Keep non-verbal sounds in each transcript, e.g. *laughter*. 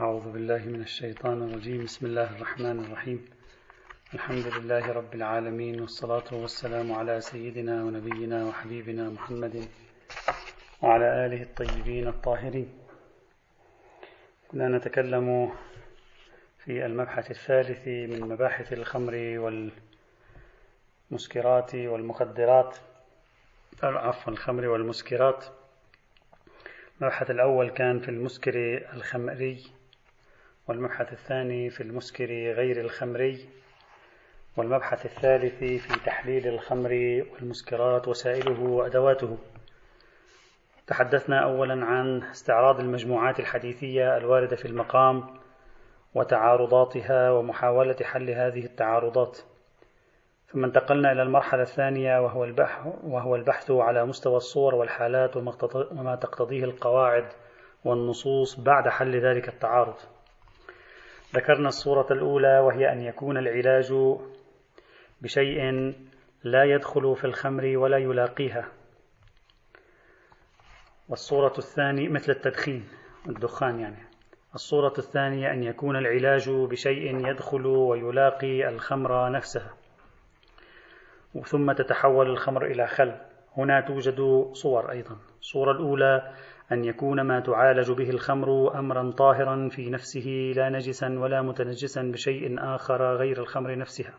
أعوذ بالله من الشيطان الرجيم. بسم الله الرحمن الرحيم. الحمد لله رب العالمين والصلاة والسلام على سيدنا ونبينا وحبيبنا محمد وعلى آله الطيبين الطاهرين. كنا نتكلم في المبحث الثالث من مباحث الخمر والمسكرات والمخدرات. عفوا الخمر والمسكرات. المبحث الأول كان في المسكر الخمري. والمبحث الثاني في المسكر غير الخمري والمبحث الثالث في تحليل الخمر والمسكرات وسائله وأدواته. تحدثنا أولا عن استعراض المجموعات الحديثية الواردة في المقام وتعارضاتها ومحاولة حل هذه التعارضات. ثم انتقلنا إلى المرحلة الثانية وهو البحث, وهو البحث على مستوى الصور والحالات وما تقتضيه القواعد والنصوص بعد حل ذلك التعارض. ذكرنا الصورة الأولى وهي أن يكون العلاج بشيء لا يدخل في الخمر ولا يلاقيها. والصورة الثانية مثل التدخين الدخان يعني. الصورة الثانية أن يكون العلاج بشيء يدخل ويلاقي الخمر نفسها. ثم تتحول الخمر إلى خل. هنا توجد صور أيضا. الصورة الأولى أن يكون ما تعالج به الخمر أمرا طاهرا في نفسه لا نجسا ولا متنجسا بشيء آخر غير الخمر نفسها.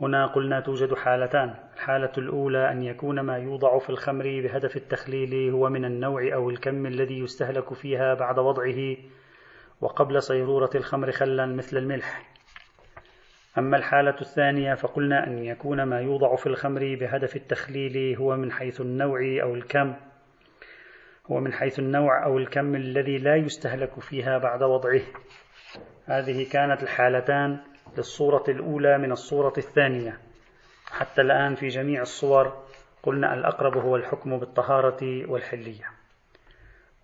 هنا قلنا توجد حالتان. الحالة الأولى أن يكون ما يوضع في الخمر بهدف التخليل هو من النوع أو الكم الذي يستهلك فيها بعد وضعه وقبل صيرورة الخمر خلا مثل الملح. أما الحالة الثانية فقلنا أن يكون ما يوضع في الخمر بهدف التخليل هو من حيث النوع أو الكم. هو من حيث النوع أو الكم الذي لا يستهلك فيها بعد وضعه. هذه كانت الحالتان للصورة الأولى من الصورة الثانية. حتى الآن في جميع الصور قلنا الأقرب هو الحكم بالطهارة والحلية.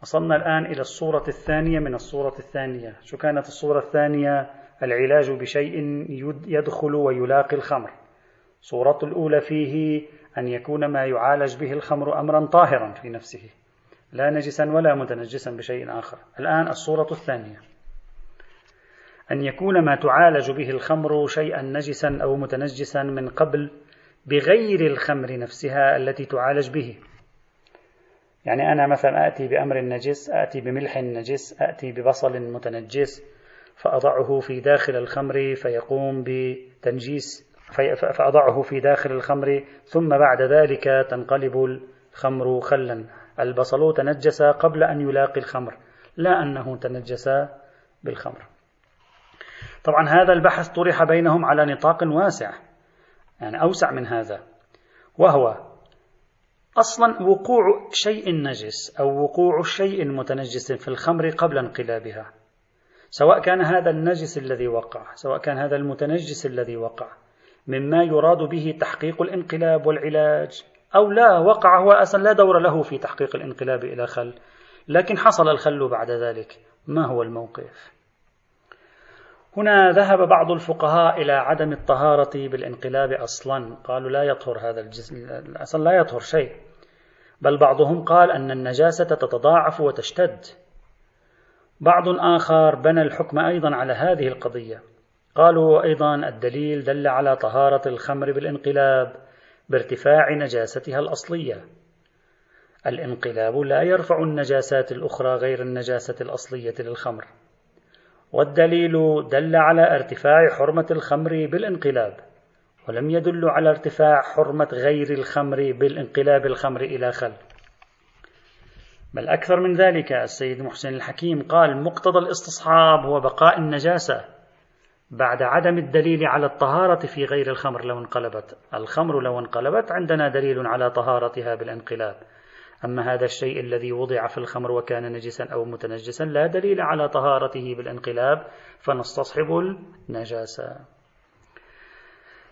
وصلنا الآن إلى الصورة الثانية من الصورة الثانية. شو كانت الصورة الثانية؟ العلاج بشيء يدخل ويلاقي الخمر. صورة الأولى فيه أن يكون ما يعالج به الخمر أمرا طاهرا في نفسه. لا نجسا ولا متنجسا بشيء آخر. الآن الصورة الثانية. أن يكون ما تعالج به الخمر شيئا نجسا أو متنجسا من قبل بغير الخمر نفسها التي تعالج به. يعني أنا مثلا آتي بأمر نجس آتي بملح نجس آتي ببصل متنجس فأضعه في داخل الخمر فيقوم بتنجيس فأضعه في داخل الخمر ثم بعد ذلك تنقلب الخمر خلا. البصل تنجس قبل أن يلاقي الخمر لا أنه تنجس بالخمر. طبعا هذا البحث طرح بينهم على نطاق واسع يعني أوسع من هذا وهو أصلا وقوع شيء نجس أو وقوع شيء متنجس في الخمر قبل انقلابها سواء كان هذا النجس الذي وقع سواء كان هذا المتنجس الذي وقع مما يراد به تحقيق الانقلاب والعلاج. أو لا وقع هو أصلا لا دور له في تحقيق الانقلاب إلى خل. لكن حصل الخل بعد ذلك. ما هو الموقف؟ هنا ذهب بعض الفقهاء إلى عدم الطهارة بالانقلاب أصلا. قالوا لا يطهر هذا الجسم أصلا لا يطهر شيء. بل بعضهم قال أن النجاسة تتضاعف وتشتد. بعض آخر بنى الحكم أيضا على هذه القضية. قالوا أيضا الدليل دل على طهارة الخمر بالانقلاب. بارتفاع نجاستها الأصلية. الانقلاب لا يرفع النجاسات الأخرى غير النجاسة الأصلية للخمر. والدليل دل على ارتفاع حرمة الخمر بالانقلاب ولم يدل على ارتفاع حرمة غير الخمر بالانقلاب الخمر إلى خل. بل أكثر من ذلك السيد محسن الحكيم قال مقتضى الاستصحاب هو بقاء النجاسة بعد عدم الدليل على الطهارة في غير الخمر لو انقلبت. الخمر لو انقلبت عندنا دليل على طهارتها بالانقلاب. أما هذا الشيء الذي وضع في الخمر وكان نجسا أو متنجسا لا دليل على طهارته بالانقلاب فنستصحب النجاسة.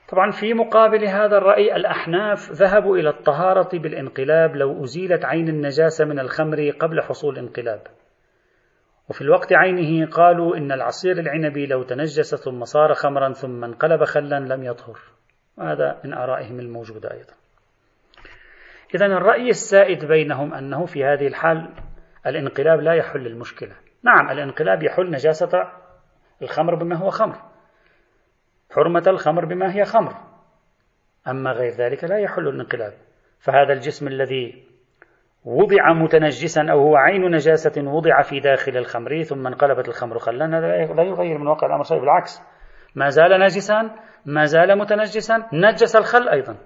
طبعا في مقابل هذا الرأي الأحناف ذهبوا إلى الطهارة بالانقلاب لو أزيلت عين النجاسة من الخمر قبل حصول الانقلاب وفي الوقت عينه قالوا إن العصير العنبي لو تنجس ثم صار خمرا ثم انقلب خلا لم يطهر. هذا من آرائهم الموجودة أيضا. إذا الرأي السائد بينهم أنه في هذه الحال الانقلاب لا يحل المشكلة. نعم الانقلاب يحل نجاسة الخمر بما هو خمر. حرمة الخمر بما هي خمر. أما غير ذلك لا يحل الانقلاب. فهذا الجسم الذي وضع متنجسا أو هو عين نجاسة وضع في داخل الخمر ثم انقلبت الخمر خلا. هذا لا يغير من واقع الأمر شيء بالعكس. ما زال نجسا ما زال متنجسا. نجس الخل أيضا.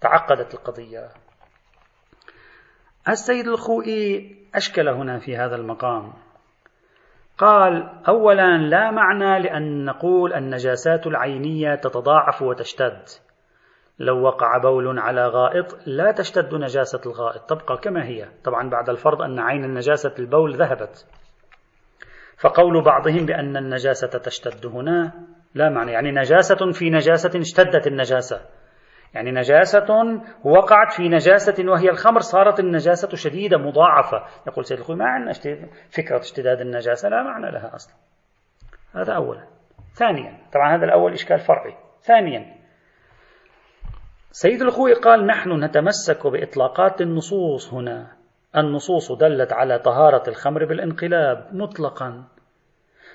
تعقدت القضية. السيد الخوئي أشكل هنا في هذا المقام. قال أولا لا معنى لأن نقول النجاسات العينية تتضاعف وتشتد. لو وقع بول على غائط لا تشتد نجاسة الغائط تبقى كما هي. طبعا بعد الفرض أن عين النجاسة البول ذهبت. فقول بعضهم بأن النجاسة تشتد هنا لا معنى يعني نجاسة في نجاسة اشتدت النجاسة. يعني نجاسة وقعت في نجاسة وهي الخمر صارت النجاسة شديدة مضاعفة. يقول سيد الخوي ما عندنا فكرة اشتداد النجاسة لا معنى لها أصلا. هذا أولا. ثانيا طبعا هذا الأول إشكال فرعي. ثانيا سيد الخوي قال نحن نتمسك بإطلاقات النصوص هنا. النصوص دلت على طهارة الخمر بالانقلاب مطلقا.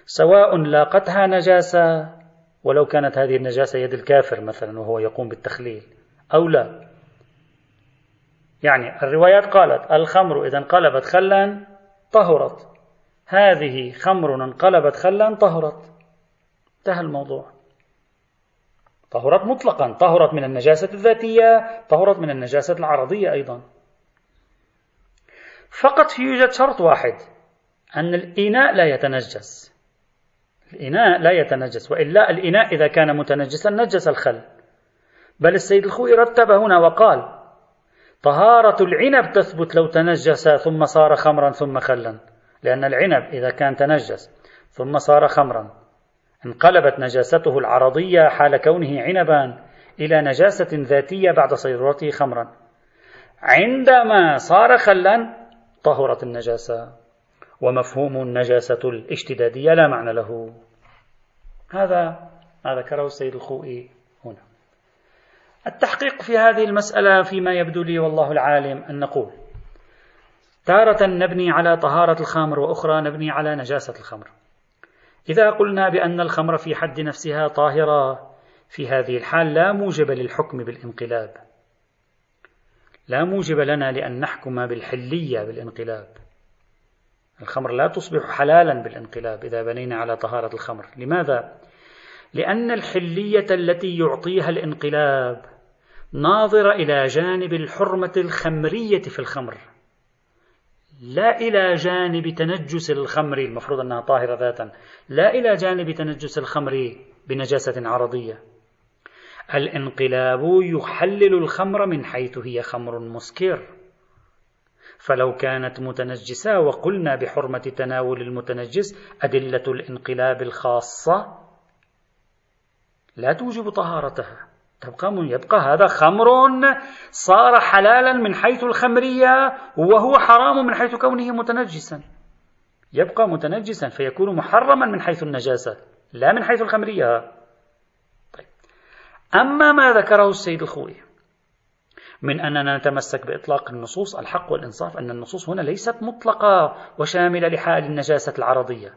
سواء لاقتها نجاسة ولو كانت هذه النجاسة يد الكافر مثلا وهو يقوم بالتخليل أو لا. يعني الروايات قالت الخمر إذا انقلبت خلا طهرت. هذه خمر انقلبت خلا طهرت. انتهى الموضوع. طهرت مطلقا. طهرت من النجاسة الذاتية طهرت من النجاسة العرضية أيضا. فقط في يوجد شرط واحد أن الإناء لا يتنجس. الإناء لا يتنجس وإلا الإناء إذا كان متنجسا نجس الخل. بل السيد الخوي رتب هنا وقال طهارة العنب تثبت لو تنجس ثم صار خمرا ثم خلا لأن العنب إذا كان تنجس ثم صار خمرا. انقلبت نجاسته العرضية حال كونه عنبا إلى نجاسة ذاتية بعد صيرورته خمرا. عندما صار خلا طهرت النجاسة ومفهوم النجاسة الاشتدادية لا معنى له. هذا ما ذكره السيد الخوئي هنا. التحقيق في هذه المسألة فيما يبدو لي والله العالم أن نقول تارة نبني على طهارة الخمر وأخرى نبني على نجاسة الخمر. إذا قلنا بأن الخمر في حد نفسها طاهرة في هذه الحال لا موجب للحكم بالانقلاب. لا موجب لنا لأن نحكم بالحلية بالانقلاب. الخمر لا تصبح حلالا بالانقلاب إذا بنينا على طهارة الخمر. لماذا؟ لأن الحلية التي يعطيها الانقلاب ناظرة إلى جانب الحرمة الخمرية في الخمر. لا إلى جانب تنجس الخمر المفروض أنها طاهرة ذاتا. لا إلى جانب تنجس الخمر بنجاسة عرضية. الانقلاب يحلل الخمر من حيث هي خمر مسكر. فلو كانت متنجسة وقلنا بحرمة تناول المتنجس أدلة الانقلاب الخاصة لا توجب طهارتها. تبقى يبقى هذا خمر صار حلالا من حيث الخمرية وهو حرام من حيث كونه متنجسا. يبقى متنجسا فيكون محرما من حيث النجاسة لا من حيث الخمرية. طيب. أما ما ذكره السيد الخوي من أننا نتمسك بإطلاق النصوص الحق والإنصاف أن النصوص هنا ليست مطلقة وشاملة لحال النجاسة العرضية.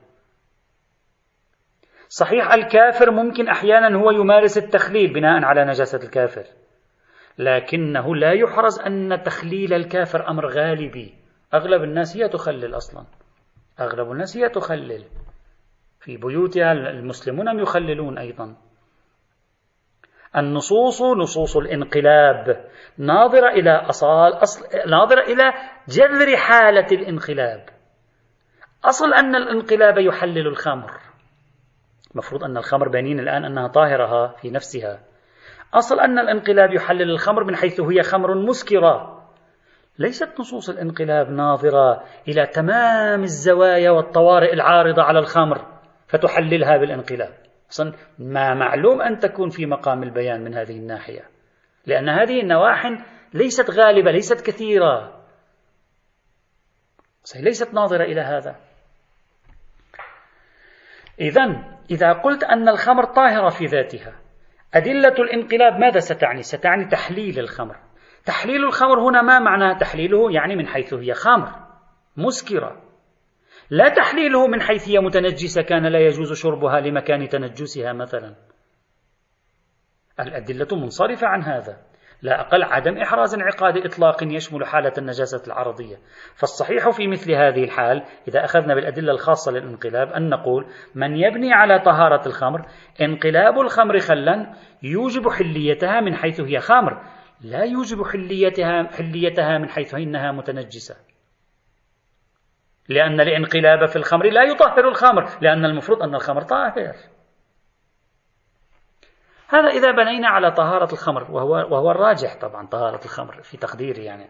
صحيح الكافر ممكن أحيانا هو يمارس التخليل بناء على نجاسة الكافر. لكنه لا يحرز أن تخليل الكافر أمر غالبي. أغلب الناس هي تخلل أصلا. أغلب الناس هي تخلل. في بيوتها المسلمون يخللون أيضا؟ النصوص نصوص الانقلاب. ناظرة إلى أصال أصل ناظرة إلى جذر حالة الانقلاب. أصل أن الانقلاب يحلل الخمر. المفروض أن الخمر بينين الآن أنها طاهرة في نفسها. أصل أن الانقلاب يحلل الخمر من حيث هي خمر مسكرة. ليست نصوص الانقلاب ناظرة إلى تمام الزوايا والطوارئ العارضة على الخمر فتحللها بالانقلاب. أصلا ما معلوم أن تكون في مقام البيان من هذه الناحية. لأن هذه النواح ليست غالبة ليست كثيرة. ليست ناظرة إلى هذا. إذا إذا قلت أن الخمر طاهرة في ذاتها أدلة الانقلاب ماذا ستعني؟ ستعني تحليل الخمر تحليل الخمر هنا ما معنى تحليله؟ يعني من حيث هي خمر مسكرة لا تحليله من حيث هي متنجسة كان لا يجوز شربها لمكان تنجسها مثلا الأدلة منصرفة عن هذا لا أقل عدم إحراز انعقاد إطلاق يشمل حالة النجاسة العرضية. فالصحيح في مثل هذه الحال إذا أخذنا بالأدلة الخاصة للانقلاب أن نقول من يبني على طهارة الخمر انقلاب الخمر خلا يوجب حليتها من حيث هي خمر لا يوجب حليتها, حليتها من حيث إنها متنجسة. لأن الانقلاب في الخمر لا يطهر الخمر لأن المفروض أن الخمر طاهر. هذا إذا بنينا على طهارة الخمر وهو, وهو الراجح طبعا طهارة الخمر في تقديري يعني.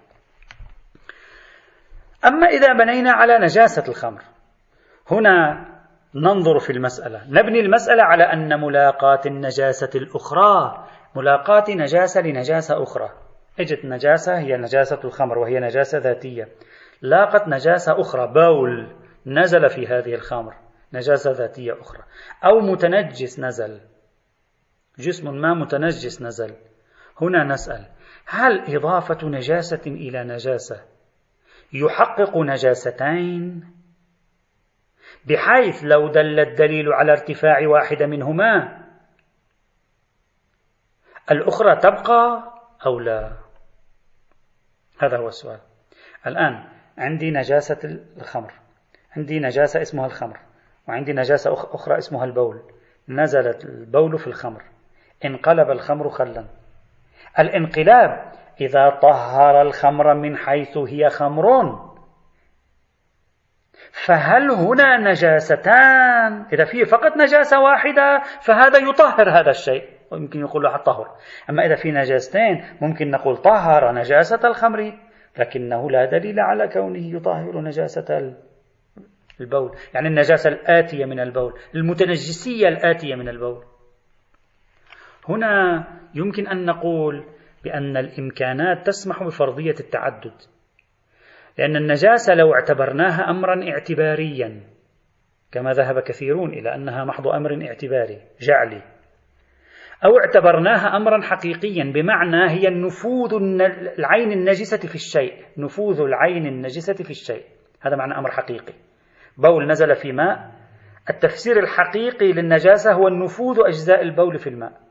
أما إذا بنينا على نجاسة الخمر هنا ننظر في المسألة. نبني المسألة على أن ملاقاة النجاسة الأخرى ملاقاة نجاسة لنجاسة أخرى. اجت نجاسة هي نجاسة الخمر وهي نجاسة ذاتية. لاقت نجاسة أخرى بول نزل في هذه الخمر نجاسة ذاتية أخرى. أو متنجس نزل. جسم ما متنجس نزل. هنا نسأل هل إضافة نجاسة إلى نجاسة يحقق نجاستين؟ بحيث لو دل الدليل على ارتفاع واحدة منهما الأخرى تبقى أو لا؟ هذا هو السؤال. الآن عندي نجاسة الخمر. عندي نجاسة اسمها الخمر وعندي نجاسة أخرى اسمها البول. نزلت البول في الخمر. انقلب الخمر خلا. الانقلاب إذا طهر الخمر من حيث هي خمر فهل هنا نجاستان؟ إذا فيه فقط نجاسة واحدة فهذا يطهر هذا الشيء. ويمكن يقول له طهر أما إذا في نجاستين ممكن نقول طهر نجاسة الخمر لكنه لا دليل على كونه يطهر نجاسة البول. يعني النجاسة الآتية من البول المتنجسية الآتية من البول. هنا يمكن أن نقول بأن الإمكانات تسمح بفرضية التعدد لأن النجاسة لو اعتبرناها أمرا اعتباريا كما ذهب كثيرون إلى أنها محض أمر اعتباري جعلي. أو اعتبرناها أمرا حقيقيا بمعنى هي النفوذ العين النجسة في الشيء نفوذ العين النجسة في الشيء. هذا معنى أمر حقيقي. بول نزل في ماء. التفسير الحقيقي للنجاسة هو النفوذ أجزاء البول في الماء.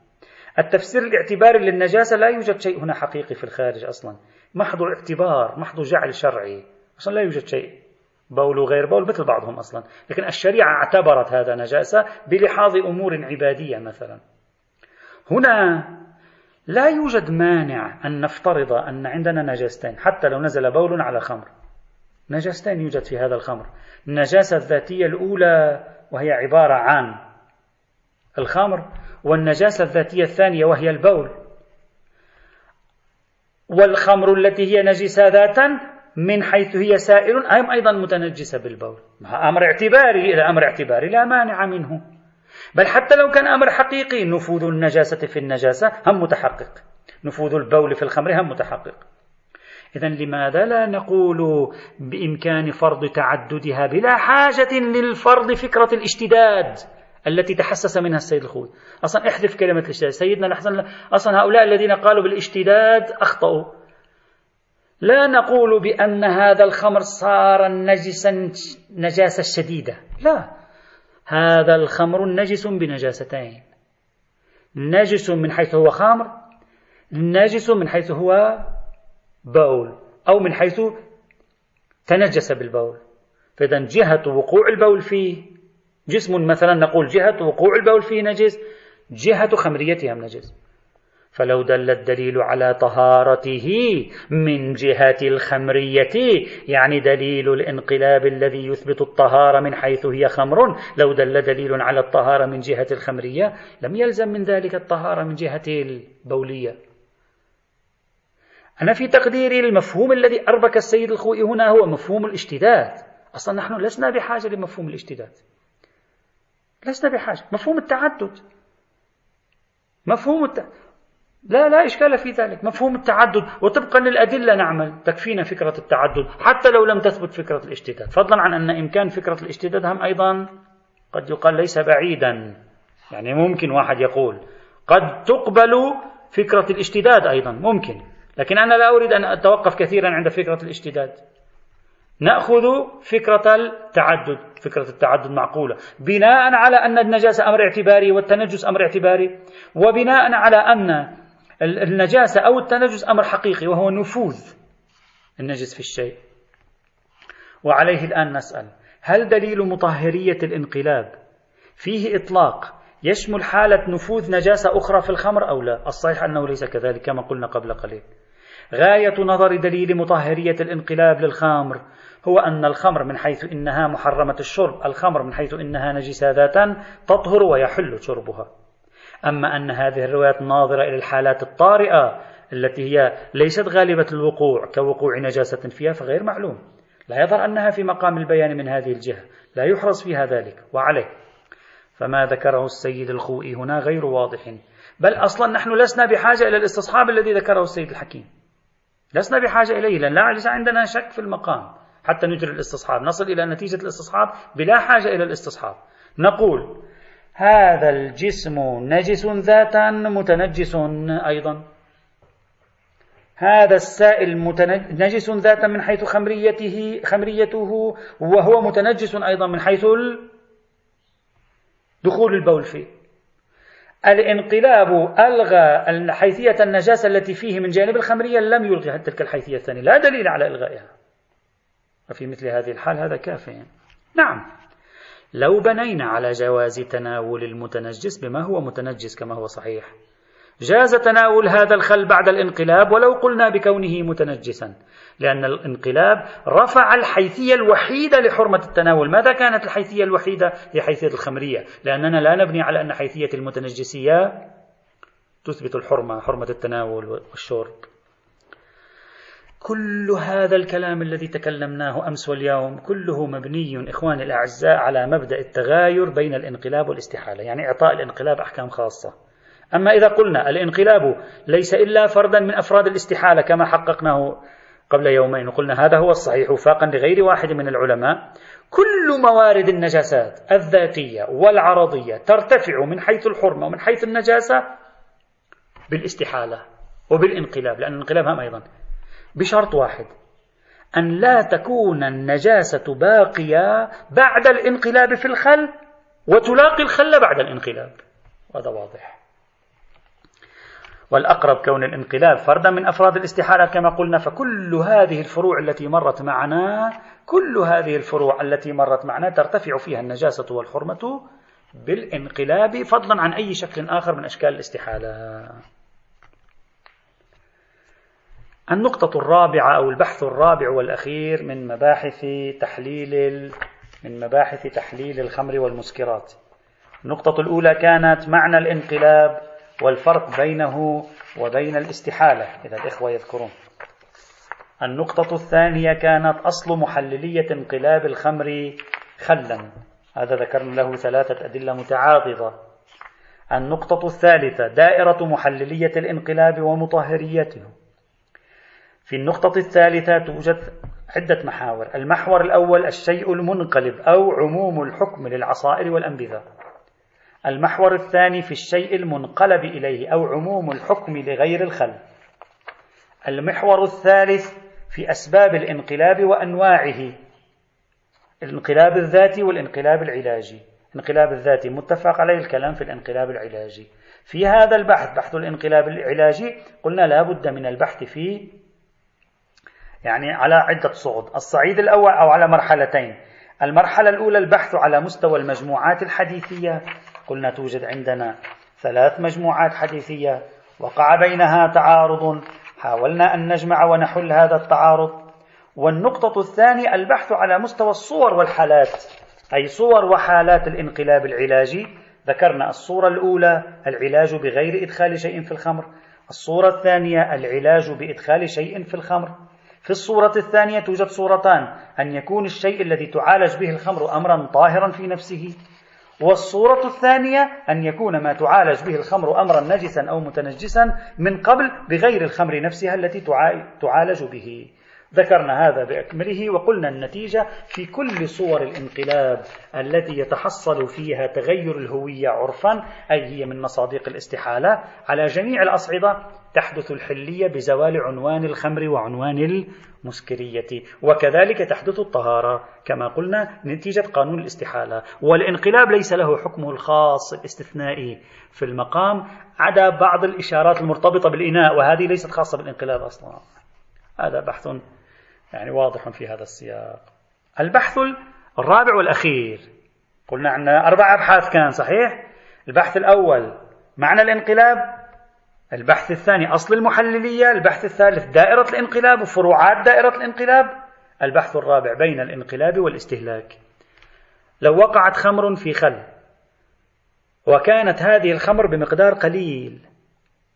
التفسير الاعتباري للنجاسة لا يوجد شيء هنا حقيقي في الخارج أصلا. محض اعتبار محض جعل شرعي. أصلا لا يوجد شيء. بول وغير بول مثل بعضهم أصلا. لكن الشريعة اعتبرت هذا نجاسة بلحاظ أمور عبادية مثلا. هنا لا يوجد مانع أن نفترض أن عندنا نجاستين حتى لو نزل بول على خمر. نجاستين يوجد في هذا الخمر. النجاسة الذاتية الأولى وهي عبارة عن الخمر والنجاسة الذاتية الثانية وهي البول. والخمر التي هي نجسة ذاتا من حيث هي سائل أيضا متنجسة بالبول. أمر اعتباري إذا أمر اعتباري لا مانع منه. بل حتى لو كان أمر حقيقي نفوذ النجاسة في النجاسة هم متحقق. نفوذ البول في الخمر هم متحقق. إذا لماذا لا نقول بإمكان فرض تعددها بلا حاجة للفرض فكرة الاشتداد؟ التي تحسس منها السيد الخوي. أصلا احذف كلمة الاشتداد سيدنا الحسن أصلا هؤلاء الذين قالوا بالاشتداد أخطأوا. لا نقول بأن هذا الخمر صار نجسا نجاسة شديدة. لا. هذا الخمر نجس بنجاستين. نجس من حيث هو خمر نجس من حيث هو بول أو من حيث تنجس بالبول. فإذا جهة وقوع البول فيه جسم مثلا نقول جهة وقوع البول فيه نجس جهة خمريتها نجس. فلو دل الدليل على طهارته من جهة الخمرية يعني دليل الانقلاب الذي يثبت الطهارة من حيث هي خمر لو دل دليل على الطهارة من جهة الخمرية لم يلزم من ذلك الطهارة من جهة البولية. أنا في تقديري المفهوم الذي أربك السيد الخوئي هنا هو مفهوم الاشتداد. أصلا نحن لسنا بحاجة لمفهوم الاشتداد. لسنا بحاجة. مفهوم التعدد. مفهوم الت... لا لا إشكال في ذلك. مفهوم التعدد. وطبقا للأدلة نعمل. تكفينا فكرة التعدد. حتى لو لم تثبت فكرة الاشتداد. فضلا عن أن إمكان فكرة الاشتداد هم أيضا قد يقال ليس بعيدا. يعني ممكن واحد يقول قد تقبل فكرة الاشتداد أيضا. ممكن. لكن أنا لا أريد أن أتوقف كثيرا عند فكرة الاشتداد. نأخذ فكرة التعدد فكرة التعدد معقولة. بناء على أن النجاسة أمر اعتباري والتنجس أمر اعتباري وبناء على أن النجاسة أو التنجس أمر حقيقي وهو نفوذ النجس في الشيء. وعليه الآن نسأل هل دليل مطهرية الانقلاب فيه إطلاق يشمل حالة نفوذ نجاسة أخرى في الخمر أو لا؟ الصحيح أنه ليس كذلك كما قلنا قبل قليل. غاية نظر دليل مطهرية الانقلاب للخمر هو أن الخمر من حيث إنها محرمة الشرب الخمر من حيث إنها نجسة ذاتا تطهر ويحل شربها. أما أن هذه الروايات ناظرة إلى الحالات الطارئة التي هي ليست غالبة الوقوع كوقوع نجاسة فيها فغير معلوم. لا يظهر أنها في مقام البيان من هذه الجهة. لا يحرص فيها ذلك. وعليه. فما ذكره السيد الخوئي هنا غير واضح. بل أصلا نحن لسنا بحاجة إلى الاستصحاب الذي ذكره السيد الحكيم. لسنا بحاجة إليه لأن لا ليس عندنا شك في المقام حتى نجري الاستصحاب نصل إلى نتيجة الاستصحاب بلا حاجة إلى الاستصحاب. نقول هذا الجسم نجس ذاتا متنجس أيضا. هذا السائل نجس ذاتا من حيث خمريته خمريته وهو متنجس أيضا من حيث دخول البول فيه. الانقلاب ألغى حيثية النجاسة التي فيه من جانب الخمرية لم يلغي تلك الحيثية الثانية. لا دليل على إلغائها. وفي مثل هذه الحال هذا كاف. نعم. لو بنينا على جواز تناول المتنجس بما هو متنجس كما هو صحيح جاز تناول هذا الخل بعد الانقلاب ولو قلنا بكونه متنجسا لأن الانقلاب رفع الحيثية الوحيدة لحرمة التناول. ماذا كانت الحيثية الوحيدة؟ هي حيثية الخمرية. لأننا لا نبني على أن حيثية المتنجسية تثبت الحرمة حرمة التناول والشرب. كل هذا الكلام الذي تكلمناه أمس واليوم كله مبني إخواني الأعزاء على مبدأ التغاير بين الانقلاب والاستحالة، يعني إعطاء الانقلاب أحكام خاصة. أما إذا قلنا الانقلاب ليس إلا فردا من أفراد الاستحالة كما حققناه قبل يومين وقلنا هذا هو الصحيح وفاقا لغير واحد من العلماء كل موارد النجاسات الذاتية والعرضية ترتفع من حيث الحرمة ومن حيث النجاسة بالاستحالة وبالانقلاب لأن الانقلاب هم أيضا. بشرط واحد أن لا تكون النجاسة باقية بعد الانقلاب في الخل وتلاقي الخل بعد الانقلاب. هذا واضح. والأقرب كون الانقلاب فردا من أفراد الاستحالة كما قلنا فكل هذه الفروع التي مرت معنا كل هذه الفروع التي مرت معنا ترتفع فيها النجاسة والحرمة بالانقلاب فضلا عن أي شكل آخر من أشكال الاستحالة النقطة الرابعة أو البحث الرابع والأخير من مباحث تحليل من مباحث تحليل الخمر والمسكرات. النقطة الأولى كانت معنى الانقلاب والفرق بينه وبين الاستحالة إذا الإخوة يذكرون. النقطة الثانية كانت أصل محللية انقلاب الخمر خلا. هذا ذكرنا له ثلاثة أدلة متعاضدة. النقطة الثالثة دائرة محللية الانقلاب ومطهريته. في النقطة الثالثة توجد عدة محاور المحور الأول الشيء المنقلب أو عموم الحكم للعصائر والأنبذة المحور الثاني في الشيء المنقلب إليه أو عموم الحكم لغير الخل المحور الثالث في أسباب الانقلاب وأنواعه. الانقلاب الذاتي والانقلاب العلاجي. الانقلاب الذاتي متفق عليه الكلام في الانقلاب العلاجي. في هذا البحث بحث الانقلاب العلاجي قلنا لا بد من البحث في يعني على عدة صعود. الصعيد الأول أو على مرحلتين. المرحلة الأولى البحث على مستوى المجموعات الحديثية. قلنا توجد عندنا ثلاث مجموعات حديثية وقع بينها تعارض. حاولنا أن نجمع ونحل هذا التعارض. والنقطة الثانية البحث على مستوى الصور والحالات أي صور وحالات الانقلاب العلاجي. ذكرنا الصورة الأولى العلاج بغير إدخال شيء في الخمر. الصورة الثانية العلاج بإدخال شيء في الخمر. في الصورة الثانية توجد صورتان أن يكون الشيء الذي تعالج به الخمر أمرا طاهرا في نفسه. والصورة الثانية أن يكون ما تعالج به الخمر أمرا نجسا أو متنجسا من قبل بغير الخمر نفسها التي تعالج به. ذكرنا هذا بأكمله وقلنا النتيجة في كل صور الانقلاب التي يتحصل فيها تغير الهوية عرفا أي هي من مصادق الاستحالة. على جميع الأصعدة تحدث الحلية بزوال عنوان الخمر وعنوان المسكرية وكذلك تحدث الطهارة. كما قلنا نتيجة قانون الاستحالة. والانقلاب ليس له حكمه الخاص الاستثنائي في المقام عدا بعض الإشارات المرتبطة بالإناء وهذه ليست خاصة بالانقلاب أصلا. هذا بحث يعني واضح في هذا السياق. البحث الرابع والأخير. قلنا عندنا أربع أبحاث كان صحيح. البحث الأول معنى الانقلاب. البحث الثاني أصل المحللية. البحث الثالث دائرة الانقلاب وفروعات دائرة الانقلاب. البحث الرابع بين الانقلاب والاستهلاك. لو وقعت خمر في خل وكانت هذه الخمر بمقدار قليل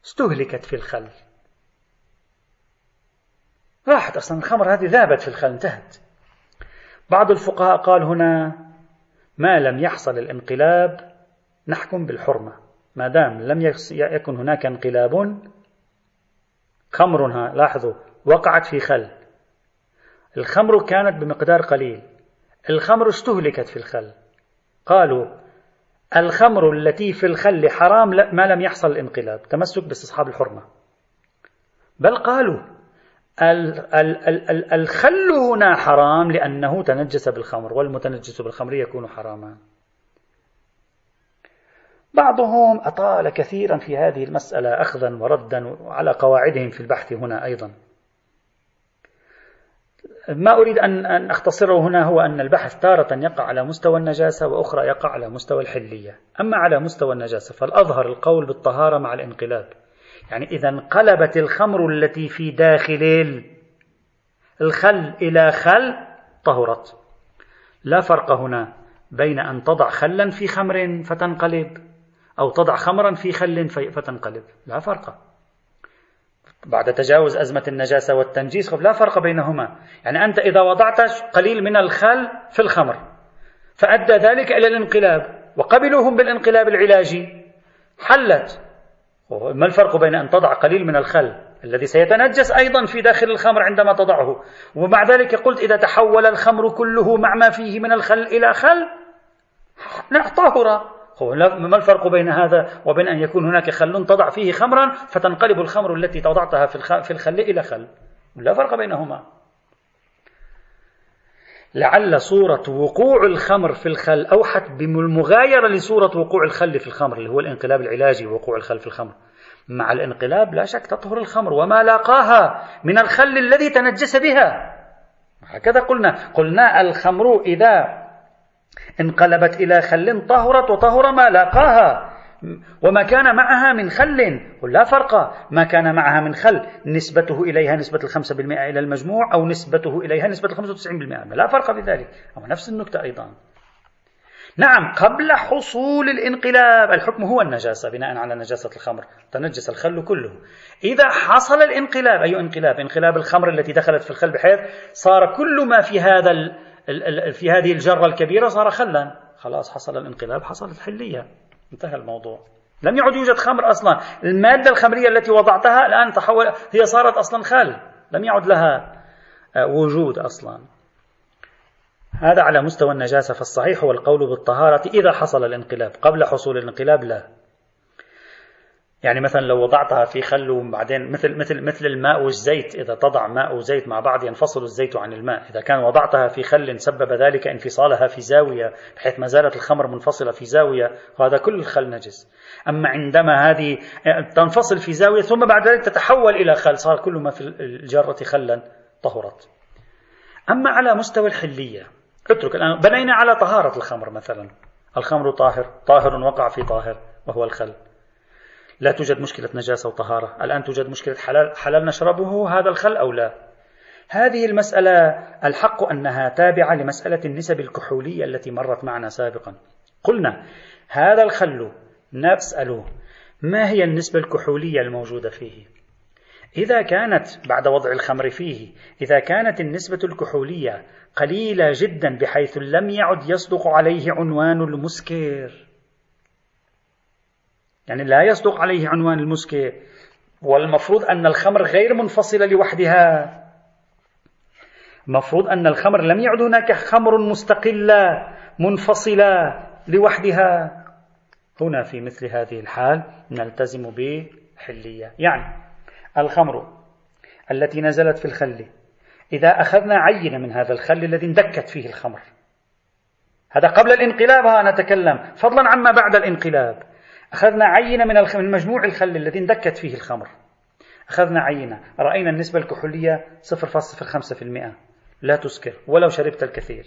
استهلكت في الخل. راحت أصلا الخمر هذه ذابت في الخل انتهت. بعض الفقهاء قال هنا ما لم يحصل الانقلاب نحكم بالحرمة. ما دام لم يكن هناك انقلاب خمرها لاحظوا وقعت في خل. الخمر كانت بمقدار قليل. الخمر استهلكت في الخل. قالوا الخمر التي في الخل حرام ما لم يحصل الانقلاب. تمسك باستصحاب الحرمة. بل قالوا الخل هنا حرام لأنه تنجس بالخمر والمتنجس بالخمر يكون حراما. بعضهم أطال كثيرا في هذه المسألة أخذا وردا على قواعدهم في البحث هنا أيضا. ما أريد أن أن أختصره هنا هو أن البحث تارة يقع على مستوى النجاسة وأخرى يقع على مستوى الحلية. أما على مستوى النجاسة فالأظهر القول بالطهارة مع الانقلاب. يعني إذا انقلبت الخمر التي في داخل الخل إلى خل طهرت. لا فرق هنا بين أن تضع خلا في خمر فتنقلب أو تضع خمرا في خل فتنقلب. لا فرق. بعد تجاوز أزمة النجاسة والتنجيس لا فرق بينهما. يعني أنت إذا وضعت قليل من الخل في الخمر فأدى ذلك إلى الانقلاب وقبلوهم بالانقلاب العلاجي. حلت. ما الفرق بين أن تضع قليل من الخل الذي سيتنجس أيضا في داخل الخمر عندما تضعه؟ ومع ذلك قلت إذا تحول الخمر كله مع ما فيه من الخل إلى خل طهر ما الفرق بين هذا وبين أن يكون هناك خل تضع فيه خمرا فتنقلب الخمر التي وضعتها في الخل إلى خل؟ لا فرق بينهما. لعل صورة وقوع الخمر في الخل أوحت بالمغايرة لصورة وقوع الخل في الخمر اللي هو الانقلاب العلاجي وقوع الخل في الخمر. مع الانقلاب لا شك تطهر الخمر وما لاقاها من الخل الذي تنجس بها. هكذا قلنا قلنا الخمر إذا انقلبت إلى خل طهرت وطهر ما لاقاها. وما كان معها من خل لا فرق. ما كان معها من خل نسبته إليها نسبة الخمسة بالمئة إلى المجموع أو نسبته إليها نسبة الخمسة وتسعين بالمئة. لا فرق في ذلك. أو نفس النكتة أيضا. نعم قبل حصول الانقلاب الحكم هو النجاسة بناء على نجاسة الخمر. تنجس الخل كله. إذا حصل الانقلاب أي انقلاب؟ انقلاب الخمر التي دخلت في الخل بحيث صار كل ما في هذا في هذه الجرة الكبيرة صار خلا. خلاص حصل الانقلاب حصلت حلية. انتهى الموضوع. لم يعد يوجد خمر أصلا. المادة الخمرية التي وضعتها الآن تحول هي صارت أصلا خل. لم يعد لها آه، وجود أصلا. هذا على مستوى النجاسة فالصحيح هو القول بالطهارة إذا حصل الانقلاب. قبل حصول الانقلاب لا. يعني مثلا لو وضعتها في خل وبعدين مثل مثل مثل الماء والزيت إذا تضع ماء وزيت مع بعض ينفصل الزيت عن الماء، إذا كان وضعتها في خل سبب ذلك انفصالها في زاوية بحيث ما زالت الخمر منفصلة في زاوية وهذا كل الخل نجس. أما عندما هذه تنفصل في زاوية ثم بعد ذلك تتحول إلى خل صار كل ما في الجرة خلا طهرت. أما على مستوى الحليه اترك الآن بنينا على طهارة الخمر مثلا. الخمر طاهر، طاهر وقع في طاهر وهو الخل. لا توجد مشكلة نجاسة وطهارة. الآن توجد مشكلة حلال, حلال نشربه هذا الخل أو لا؟ هذه المسألة الحق أنها تابعة لمسألة النسب الكحولية التي مرت معنا سابقا. قلنا هذا الخل نسأله ما هي النسبة الكحولية الموجودة فيه؟ إذا كانت بعد وضع الخمر فيه إذا كانت النسبة الكحولية قليلة جدا بحيث لم يعد يصدق عليه عنوان المسكر. يعني لا يصدق عليه عنوان المسكر والمفروض أن الخمر غير منفصلة لوحدها. المفروض أن الخمر لم يعد هناك خمر مستقلة منفصلة لوحدها. هنا في مثل هذه الحال نلتزم بحلية. يعني الخمر التي نزلت في الخل إذا أخذنا عينة من هذا الخل الذي اندكت فيه الخمر. هذا قبل الانقلاب ها نتكلم. فضلا عما بعد الانقلاب. أخذنا عينة من مجموع الخل الذي اندكت فيه الخمر. أخذنا عينة. رأينا النسبة الكحولية 0.05% لا تسكر ولو شربت الكثير.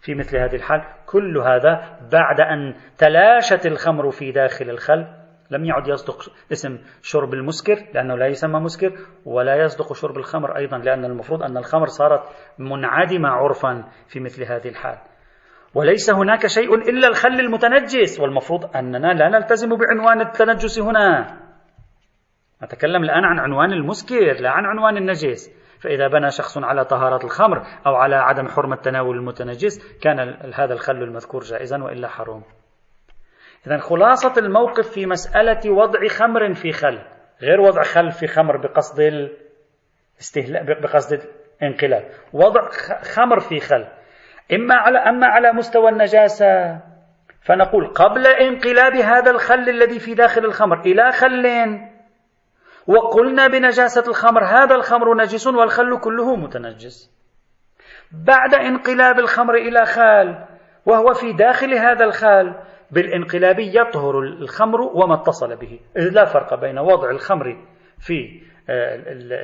في مثل هذه الحال كل هذا بعد أن تلاشت الخمر في داخل الخل. لم يعد يصدق اسم شرب المسكر لأنه لا يسمى مسكر ولا يصدق شرب الخمر أيضا لأن المفروض أن الخمر صارت منعدمة عرفا في مثل هذه الحال. وليس هناك شيء إلا الخل المتنجس والمفروض أننا لا نلتزم بعنوان التنجس هنا. نتكلم الآن عن عنوان المسكر لا عن عنوان النجس. فإذا بنى شخص على طهارة الخمر أو على عدم حرمة تناول المتنجس كان هذا الخل المذكور جائزا وإلا حرام. إذا خلاصة الموقف في مسألة وضع خمر في خل غير وضع خل في خمر بقصد الاستهلاء بقصد الانقلاب. وضع خمر في خل. إما على أما على مستوى النجاسة. فنقول قبل انقلاب هذا الخل الذي في داخل الخمر إلى خل. وقلنا بنجاسة الخمر هذا الخمر نجس والخل كله متنجس. بعد انقلاب الخمر إلى خال وهو في داخل هذا الخال بالانقلاب يطهر الخمر وما اتصل به. لا فرق بين وضع الخمر في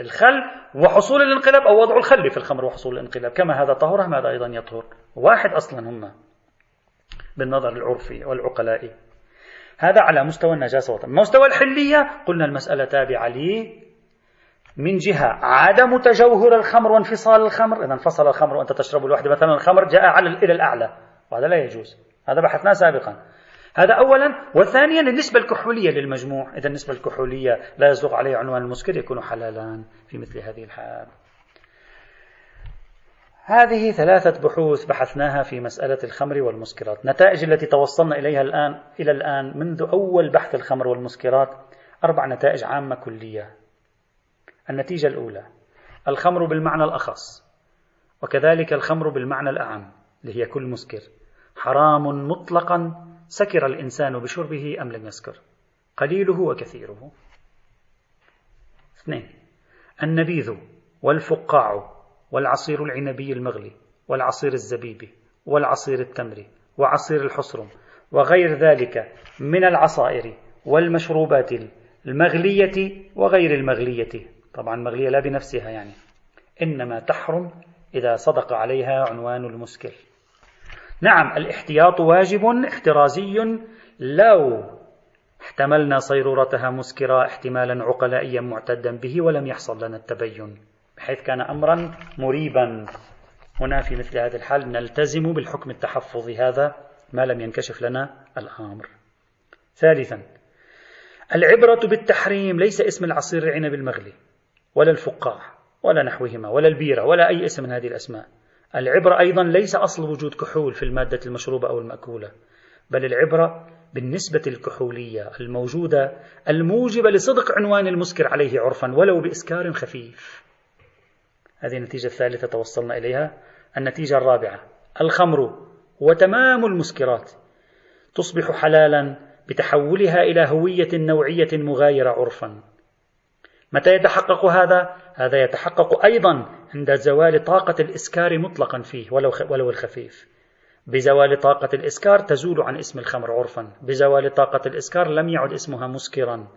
الخل وحصول الانقلاب أو وضع الخل في الخمر وحصول الانقلاب كما هذا طهر هذا أيضا يطهر؟ واحد أصلا هما بالنظر العرفي والعقلائي هذا على مستوى النجاسة والطهر. مستوى الحلية قلنا المسألة تابعة لي. من جهة عدم تجوهر الخمر وانفصال الخمر. إذا انفصل الخمر وأنت تشرب الوحدة. مثلا الخمر جاء على إلى الأعلى. وهذا لا يجوز. هذا بحثناه سابقا. هذا أولا وثانيا النسبة الكحولية للمجموع. إذا النسبة الكحولية لا يصدق عليه عنوان المسكر يكون حلالا في مثل هذه الحال. هذه ثلاثة بحوث بحثناها في مسألة الخمر والمسكرات. النتائج التي توصلنا إليها الآن إلى الآن منذ أول بحث الخمر والمسكرات أربع نتائج عامة كلية. النتيجة الأولى الخمر بالمعنى الأخص وكذلك الخمر بالمعنى الأعم اللي هي كل مسكر. حرام مطلقا سكر الإنسان بشربه أم لم يسكر؟ قليله وكثيره. اثنين النبيذ والفقاع والعصير العنبي المغلي والعصير الزبيبي والعصير التمري وعصير الحصرم وغير ذلك من العصائر والمشروبات المغلية وغير المغلية. طبعا المغلية لا بنفسها يعني. إنما تحرم إذا صدق عليها عنوان المسكر. نعم الاحتياط واجب احترازي. لو احتملنا صيرورتها مسكرة احتمالا عقلائيا معتدا به ولم يحصل لنا التبين بحيث كان أمرا مريبا. هنا في مثل هذه الحال نلتزم بالحكم التحفظي هذا ما لم ينكشف لنا الأمر. ثالثا العبرة بالتحريم ليس اسم العصير العنب المغلي ولا الفقاع ولا نحوهما ولا البيرة ولا أي اسم من هذه الأسماء. العبرة أيضا ليس أصل وجود كحول في المادة المشروبة أو المأكولة بل العبرة بالنسبة الكحولية الموجودة الموجبة لصدق عنوان المسكر عليه عرفا ولو بإسكار خفيف. هذه النتيجة الثالثة توصلنا إليها النتيجة الرابعة. الخمر وتمام المسكرات تصبح حلالا بتحولها إلى هوية نوعية مغايرة عرفا. متى يتحقق هذا؟ هذا يتحقق أيضا عند زوال طاقة الإسكار مطلقا فيه ولو, ولو الخفيف. بزوال طاقة الإسكار تزول عن اسم الخمر عرفا. بزوال طاقة الإسكار لم يعد اسمها مسكرا.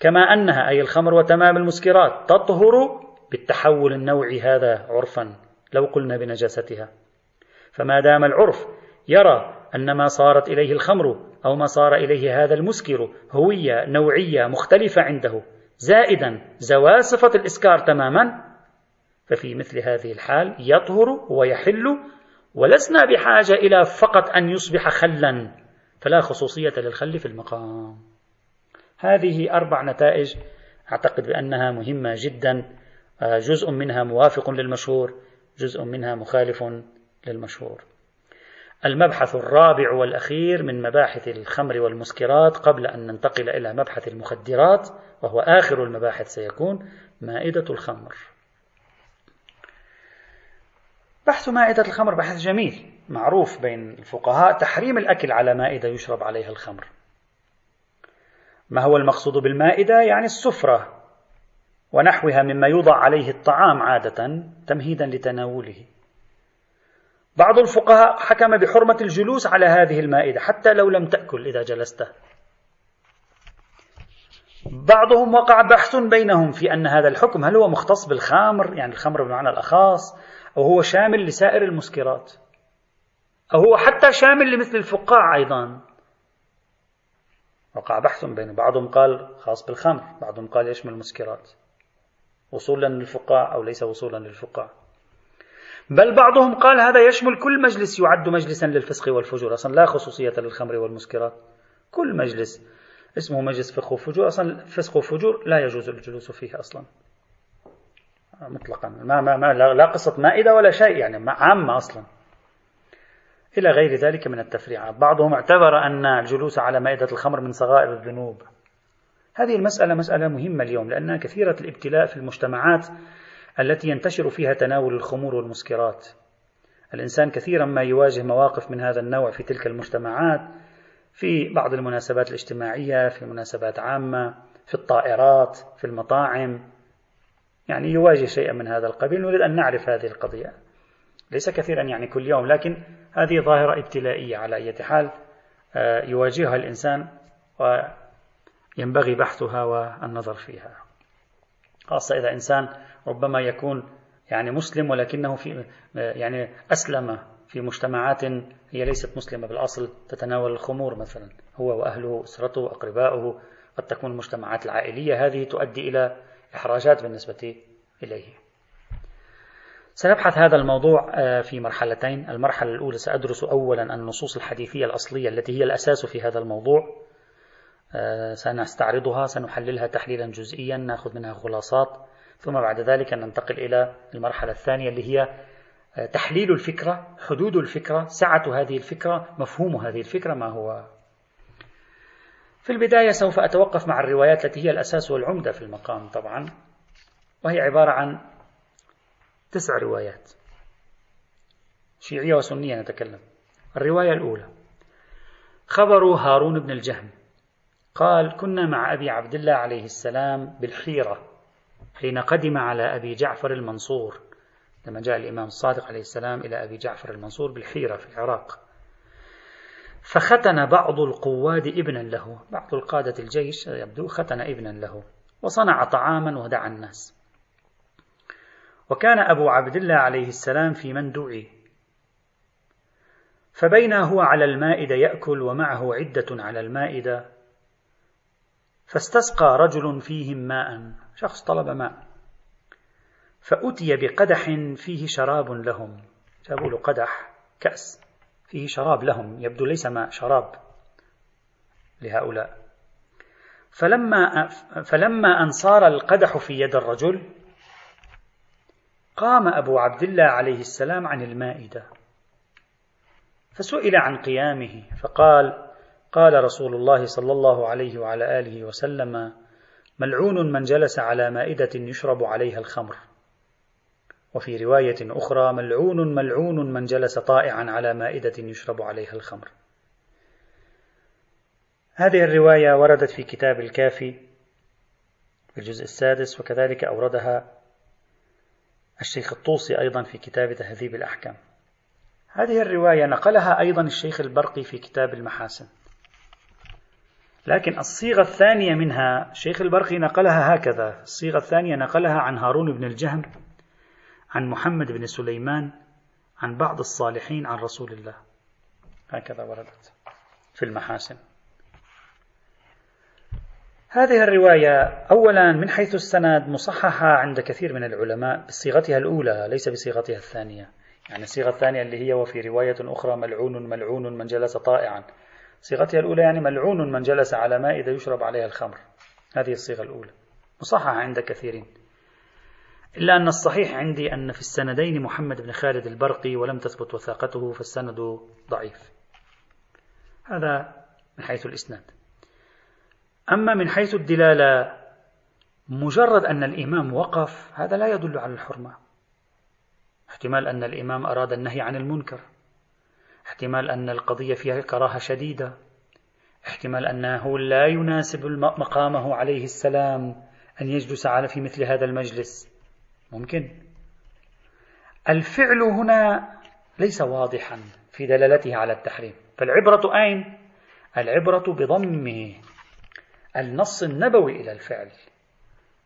كما أنها أي الخمر وتمام المسكرات تطهر بالتحول النوعي هذا عرفا لو قلنا بنجاستها. فما دام العرف يرى أن ما صارت إليه الخمر أو ما صار إليه هذا المسكر هوية نوعية مختلفة عنده زائدا زوال صفة الإسكار تماما ففي مثل هذه الحال يطهر ويحل ولسنا بحاجة إلى فقط أن يصبح خلا فلا خصوصية للخل في المقام. هذه أربع نتائج أعتقد بأنها مهمة جدا آه، جزء منها موافق للمشهور جزء منها مخالف للمشهور. المبحث الرابع والأخير من مباحث الخمر والمسكرات قبل أن ننتقل إلى مبحث المخدرات وهو آخر المباحث سيكون مائدة الخمر. بحث مائدة الخمر بحث جميل معروف بين الفقهاء تحريم الأكل على مائدة يشرب عليها الخمر. ما هو المقصود بالمائدة؟ يعني السفرة ونحوها مما يوضع عليه الطعام عادة تمهيدا لتناوله. بعض الفقهاء حكم بحرمة الجلوس على هذه المائدة حتى لو لم تأكل إذا جلست. بعضهم وقع بحث بينهم في أن هذا الحكم هل هو مختص بالخمر؟ يعني الخمر بمعنى الأخاص أو هو شامل لسائر المسكرات. أو هو حتى شامل لمثل الفقاع أيضا. وقع بحث بين بعضهم قال خاص بالخمر بعضهم قال يشمل المسكرات؟ وصولا للفقاع أو ليس وصولا للفقاع. بل بعضهم قال هذا يشمل كل مجلس يعد مجلسا للفسق والفجور. أصلا لا خصوصية للخمر والمسكرات. كل مجلس اسمه مجلس فقه وفجور. أصلا فسق وفجور لا يجوز الجلوس فيه أصلا. مطلقا. ما, ما, ما لا قصة مائدة ولا شيء يعني عامة أصلا. إلى غير ذلك من التفريعات. بعضهم اعتبر أن الجلوس على مائدة الخمر من صغائر الذنوب. هذه المسألة مسألة مهمة اليوم لأنها كثيرة الابتلاء في المجتمعات التي ينتشر فيها تناول الخمور والمسكرات. الإنسان كثيرا ما يواجه مواقف من هذا النوع في تلك المجتمعات في بعض المناسبات الاجتماعية في مناسبات عامة في الطائرات في المطاعم. يعني يواجه شيئا من هذا القبيل. نريد أن نعرف هذه القضية. ليس كثيرا يعني كل يوم لكن هذه ظاهرة ابتلائية على أي حال آه، يواجهها الإنسان وينبغي بحثها والنظر فيها. خاصة إذا إنسان ربما يكون يعني مسلم ولكنه في يعني أسلم في مجتمعات هي ليست مسلمة بالأصل تتناول الخمور مثلا هو وأهله أسرته أقرباؤه قد تكون المجتمعات العائلية هذه تؤدي إلى إحراجات بالنسبة إليه. سنبحث هذا الموضوع آه، في مرحلتين. المرحلة الأولى سأدرس أولا النصوص الحديثية الأصلية التي هي الأساس في هذا الموضوع. آه، سنستعرضها سنحللها تحليلا جزئيا نأخذ منها خلاصات. ثم بعد ذلك ننتقل إلى المرحلة الثانية اللي هي آه، تحليل الفكرة حدود الفكرة سعة هذه الفكرة مفهوم هذه الفكرة ما هو. في البداية سوف أتوقف مع الروايات التي هي الأساس والعمدة في المقام طبعا وهي عبارة عن تسع روايات شيعية وسنية نتكلم. الرواية الأولى خبر هارون بن الجهم قال كنا مع أبي عبد الله عليه السلام بالحيرة. حين قدم على أبي جعفر المنصور لما جاء الإمام الصادق عليه السلام إلى أبي جعفر المنصور بالحيرة في العراق. فختن بعض القواد ابنا له بعض القادة الجيش يبدو ختن ابنا له وصنع طعاما ودعا الناس. وكان أبو عبد الله عليه السلام في من دعي فبين هو على المائدة يأكل ومعه عدة على المائدة. فاستسقى رجل فيهم ماء. شخص طلب ماء. فأتي بقدح فيه شراب لهم. جابوا له قدح كأس. فيه شراب لهم يبدو ليس ماء شراب لهؤلاء. فلما فلما أن صار القدح في يد الرجل قام أبو عبد الله عليه السلام عن المائدة. فسئل عن قيامه فقال قال رسول الله صلى الله عليه وعلى آله وسلم ملعون من جلس على مائدة يشرب عليها الخمر. وفي رواية أخرى ملعون ملعون من جلس طائعا على مائدة يشرب عليها الخمر. هذه الرواية وردت في كتاب الكافي في الجزء السادس وكذلك أوردها الشيخ الطوسي أيضا في كتاب تهذيب الأحكام. هذه الرواية نقلها أيضا الشيخ البرقي في كتاب المحاسن. لكن الصيغة الثانية منها الشيخ البرقي نقلها هكذا. الصيغة الثانية نقلها عن هارون بن الجهم عن محمد بن سليمان عن بعض الصالحين عن رسول الله. هكذا وردت في المحاسن. هذه الرواية أولا من حيث السند مصححة عند كثير من العلماء بصيغتها الأولى ليس بصيغتها الثانية. يعني الصيغة الثانية اللي هي وفي رواية أخرى ملعون ملعون من جلس طائعا. صيغتها الأولى يعني ملعون من جلس على مائدة يشرب عليها الخمر. هذه الصيغة الأولى. مصححة عند كثيرين. إلا أن الصحيح عندي أن في السندين محمد بن خالد البرقي ولم تثبت وثاقته فالسند ضعيف. هذا من حيث الإسناد. أما من حيث الدلالة مجرد أن الإمام وقف هذا لا يدل على الحرمة. احتمال أن الإمام أراد النهي عن المنكر. احتمال أن القضية فيها كراهة شديدة. احتمال أنه لا يناسب مقامه عليه السلام أن يجلس على في مثل هذا المجلس. ممكن. الفعل هنا ليس واضحا في دلالته على التحريم. فالعبرة أين؟ العبرة بضم النص النبوي إلى الفعل.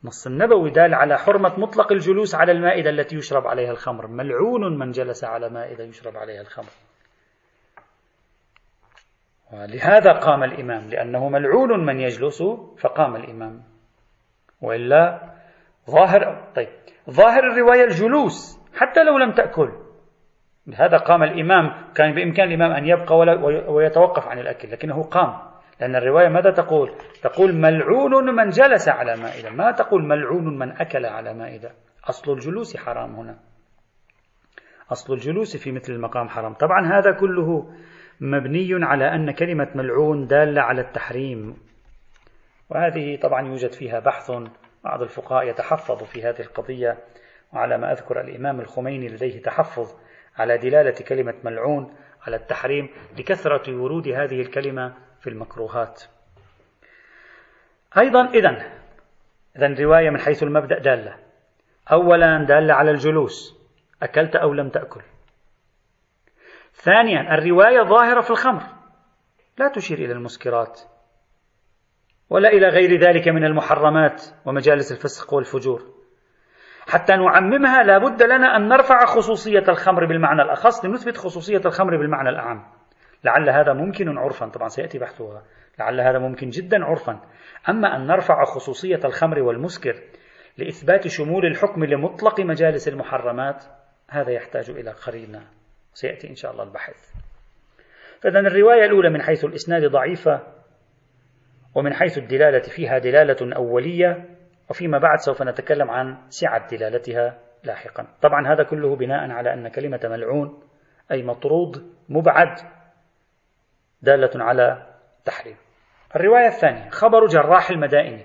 النص النبوي دال على حرمة مطلق الجلوس على المائدة التي يشرب عليها الخمر. ملعون من جلس على مائدة يشرب عليها الخمر. ولهذا قام الإمام لأنه ملعون من يجلس فقام الإمام. وإلا ظاهر طيب ظاهر الرواية الجلوس حتى لو لم تأكل. بهذا قام الإمام كان بإمكان الإمام أن يبقى ويتوقف عن الأكل لكنه قام. لأن الرواية ماذا تقول؟ تقول ملعون من جلس على مائدة. ما تقول ملعون من أكل على مائدة؟ أصل الجلوس حرام هنا. أصل الجلوس في مثل المقام حرام. طبعا هذا كله مبني على أن كلمة ملعون دالة على التحريم. وهذه طبعا يوجد فيها بحث بعض الفقهاء يتحفظ في هذه القضية. وعلى ما أذكر الإمام الخميني لديه تحفظ على دلالة كلمة ملعون على التحريم لكثرة ورود هذه الكلمة في المكروهات. أيضا إذا إذا رواية من حيث المبدأ دالة. أولا دالة على الجلوس. أكلت أو لم تأكل؟ ثانيا الرواية ظاهرة في الخمر. لا تشير إلى المسكرات ولا إلى غير ذلك من المحرمات ومجالس الفسق والفجور. حتى نعممها لا بد لنا أن نرفع خصوصية الخمر بالمعنى الأخص لنثبت خصوصية الخمر بالمعنى الأعم. لعل هذا ممكن عرفا. طبعا سيأتي بحثها. لعل هذا ممكن جدا عرفا. أما أن نرفع خصوصية الخمر والمسكر لإثبات شمول الحكم لمطلق مجالس المحرمات هذا يحتاج إلى قرينة. سيأتي إن شاء الله البحث. فإذا الرواية الأولى من حيث الإسناد ضعيفة ومن حيث الدلالة فيها دلالة أولية وفيما بعد سوف نتكلم عن سعة دلالتها لاحقا. طبعا هذا كله بناء على أن كلمة ملعون أي مطرود مبعد دالة على تحريم. الرواية الثانية خبر جراح المدائن.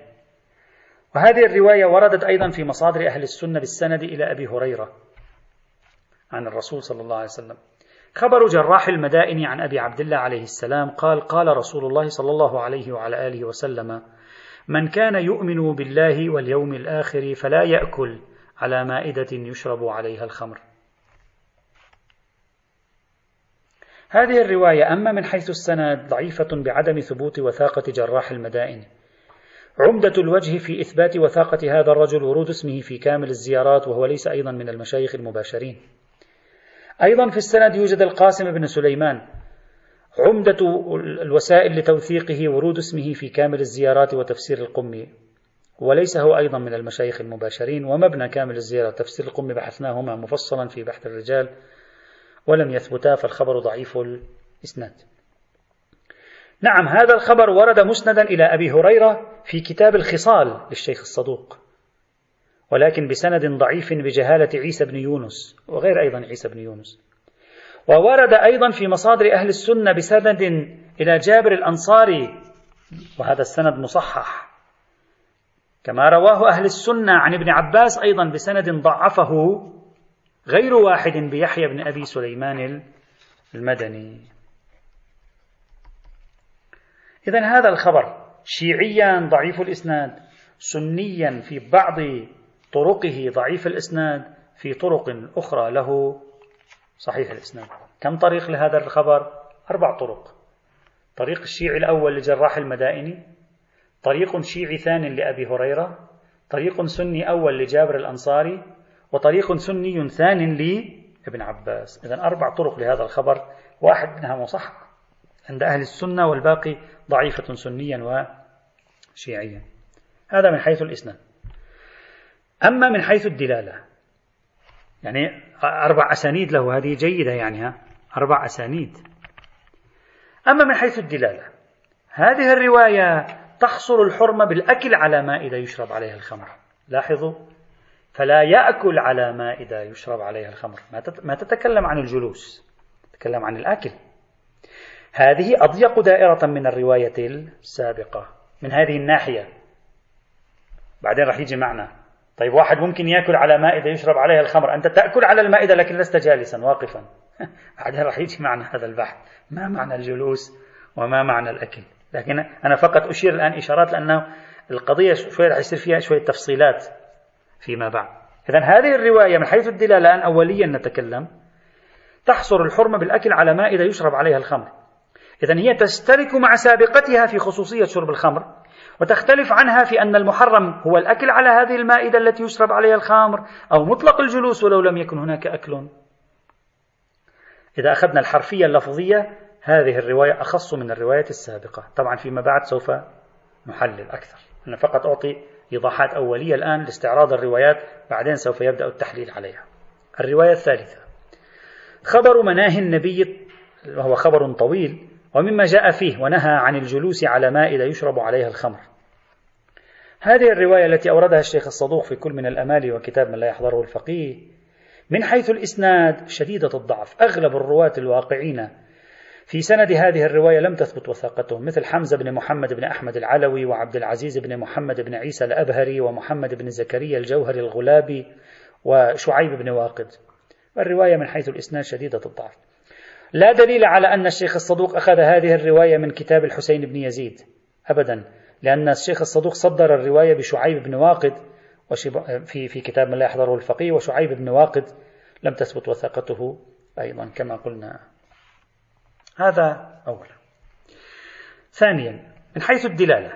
وهذه الرواية وردت أيضا في مصادر أهل السنة بالسند إلى أبي هريرة. عن الرسول صلى الله عليه وسلم. خبر جراح المدائن عن أبي عبد الله عليه السلام قال قال رسول الله صلى الله عليه وعلى آله وسلم من كان يؤمن بالله واليوم الآخر فلا يأكل على مائدة يشرب عليها الخمر. هذه الرواية أما من حيث السند ضعيفة بعدم ثبوت وثاقة جراح المدائن. عمدة الوجه في إثبات وثاقة هذا الرجل ورود اسمه في كامل الزيارات وهو ليس أيضا من المشايخ المباشرين. أيضا في السند يوجد القاسم بن سليمان عمدة الوسائل لتوثيقه ورود اسمه في كامل الزيارات وتفسير القمي وليس هو أيضا من المشايخ المباشرين ومبنى كامل الزيارة تفسير القمي بحثناهما مفصلا في بحث الرجال ولم يثبتا فالخبر ضعيف الإسناد. نعم هذا الخبر ورد مسندا إلى أبي هريرة في كتاب الخصال للشيخ الصدوق. ولكن بسند ضعيف بجهالة عيسى بن يونس وغير أيضا عيسى بن يونس. وورد أيضا في مصادر أهل السنة بسند إلى جابر الأنصاري وهذا السند مصحح. كما رواه أهل السنة عن ابن عباس أيضا بسند ضعفه غير واحد بيحيى بن أبي سليمان المدني. إذا هذا الخبر شيعيا ضعيف الإسناد سنيا في بعض طرقه ضعيف الإسناد في طرق أخرى له صحيح الإسناد. كم طريق لهذا الخبر؟ أربع طرق. طريق الشيعي الأول لجراح المدائني طريق شيعي ثاني لأبي هريرة طريق سني أول لجابر الأنصاري وطريق سني ثان لابن عباس. إذا أربع طرق لهذا الخبر. واحد منها مصح عند أهل السنة والباقي ضعيفة سنيا وشيعيا. هذا من حيث الإسناد. أما من حيث الدلالة. يعني أربع أسانيد له هذه جيدة يعني ها؟ أربع أسانيد. أما من حيث الدلالة هذه الرواية تحصر الحرمة بالأكل على مائدة يشرب عليها الخمر. لاحظوا؟ فلا يأكل على مائدة يشرب عليها الخمر. ما تتكلم عن الجلوس تتكلم عن الأكل. هذه أضيق دائرة من الرواية السابقة من هذه الناحية. بعدين راح يجي معنا. طيب واحد ممكن يأكل على مائدة يشرب عليها الخمر. أنت تأكل على المائدة لكن لست جالسا واقفا. *laughs* بعدين راح يجي معنا هذا البحث. ما معنى الجلوس وما معنى الأكل؟ لكن أنا فقط أشير الآن إشارات لأنه القضية شوي راح يصير فيها شوية تفصيلات فيما بعد. إذا هذه الرواية من حيث الدلالة الآن أوليا نتكلم. تحصر الحرمة بالأكل على مائدة يشرب عليها الخمر. إذا هي تشترك مع سابقتها في خصوصية شرب الخمر. وتختلف عنها في أن المحرم هو الأكل على هذه المائدة التي يشرب عليها الخمر أو مطلق الجلوس ولو لم يكن هناك أكل. إذا أخذنا الحرفية اللفظية هذه الرواية أخص من الرواية السابقة. طبعا فيما بعد سوف نحلل أكثر. أنا فقط أعطي إيضاحات أولية الآن لاستعراض الروايات بعدين سوف يبدأ التحليل عليها. الرواية الثالثة. خبر مناهي النبي وهو خبر طويل ومما جاء فيه ونهى عن الجلوس على مائدة يشرب عليها الخمر. هذه الرواية التي أوردها الشيخ الصدوق في كل من الأمال وكتاب من لا يحضره الفقيه من حيث الإسناد شديدة الضعف أغلب الرواة الواقعين في سند هذه الرواية لم تثبت وثاقتهم مثل حمزة بن محمد بن أحمد العلوي وعبد العزيز بن محمد بن عيسى الأبهري ومحمد بن زكريا الجوهري الغلابي وشعيب بن واقد. الرواية من حيث الإسناد شديدة الضعف. لا دليل على أن الشيخ الصدوق أخذ هذه الرواية من كتاب الحسين بن يزيد أبدا لأن الشيخ الصدوق صدر الرواية بشعيب بن واقد في في كتاب من لا يحضره الفقيه وشعيب بن واقد لم تثبت وثاقته أيضا كما قلنا. هذا أولا ثانيا من حيث الدلالة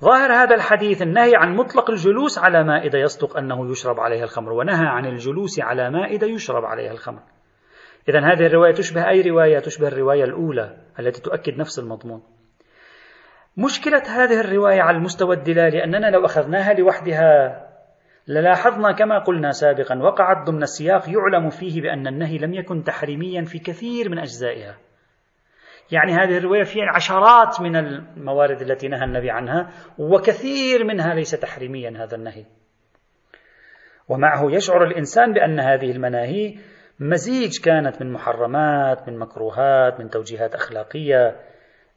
ظاهر هذا الحديث النهي عن مطلق الجلوس على مائدة يصدق أنه يشرب عليها الخمر ونهى عن الجلوس على مائدة يشرب عليها الخمر. إذا هذه الرواية تشبه أي رواية؟ تشبه الرواية الأولى التي تؤكد نفس المضمون. مشكلة هذه الرواية على المستوى الدلالي أننا لو أخذناها لوحدها للاحظنا كما قلنا سابقا وقعت ضمن السياق يعلم فيه بأن النهي لم يكن تحريميا في كثير من أجزائها. يعني هذه الرواية فيها عشرات من الموارد التي نهى النبي عنها وكثير منها ليس تحريميا هذا النهي. ومعه يشعر الإنسان بأن هذه المناهي مزيج كانت من محرمات من مكروهات من توجيهات أخلاقية.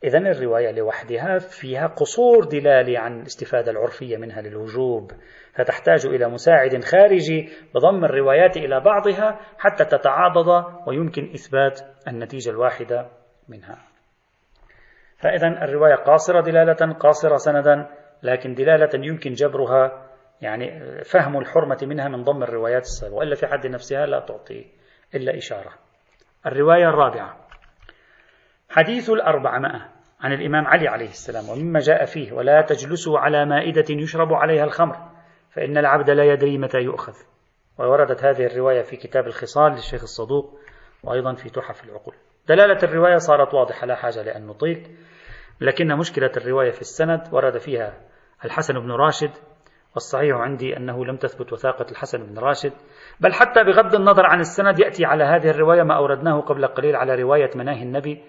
إذا الرواية لوحدها فيها قصور دلالي عن الاستفادة العرفية منها للوجوب. فتحتاج إلى مساعد خارجي بضم الروايات إلى بعضها حتى تتعاضد ويمكن إثبات النتيجة الواحدة منها. فإذا الرواية قاصرة دلالة قاصرة سندا لكن دلالة يمكن جبرها يعني فهم الحرمة منها من ضم الروايات السابقة. وإلا في حد نفسها لا تعطي إلا إشارة. الرواية الرابعة. حديث الأربعمائة عن الإمام علي عليه السلام ومما جاء فيه ولا تجلسوا على مائدة يشرب عليها الخمر فإن العبد لا يدري متى يؤخذ. ووردت هذه الرواية في كتاب الخصال للشيخ الصدوق وأيضا في تحف العقول. دلالة الرواية صارت واضحة لا حاجة لأن نطيل لكن مشكلة الرواية في السند ورد فيها الحسن بن راشد والصحيح عندي أنه لم تثبت وثاقة الحسن بن راشد بل حتى بغض النظر عن السند يأتي على هذه الرواية ما أوردناه قبل قليل على رواية مناهي النبي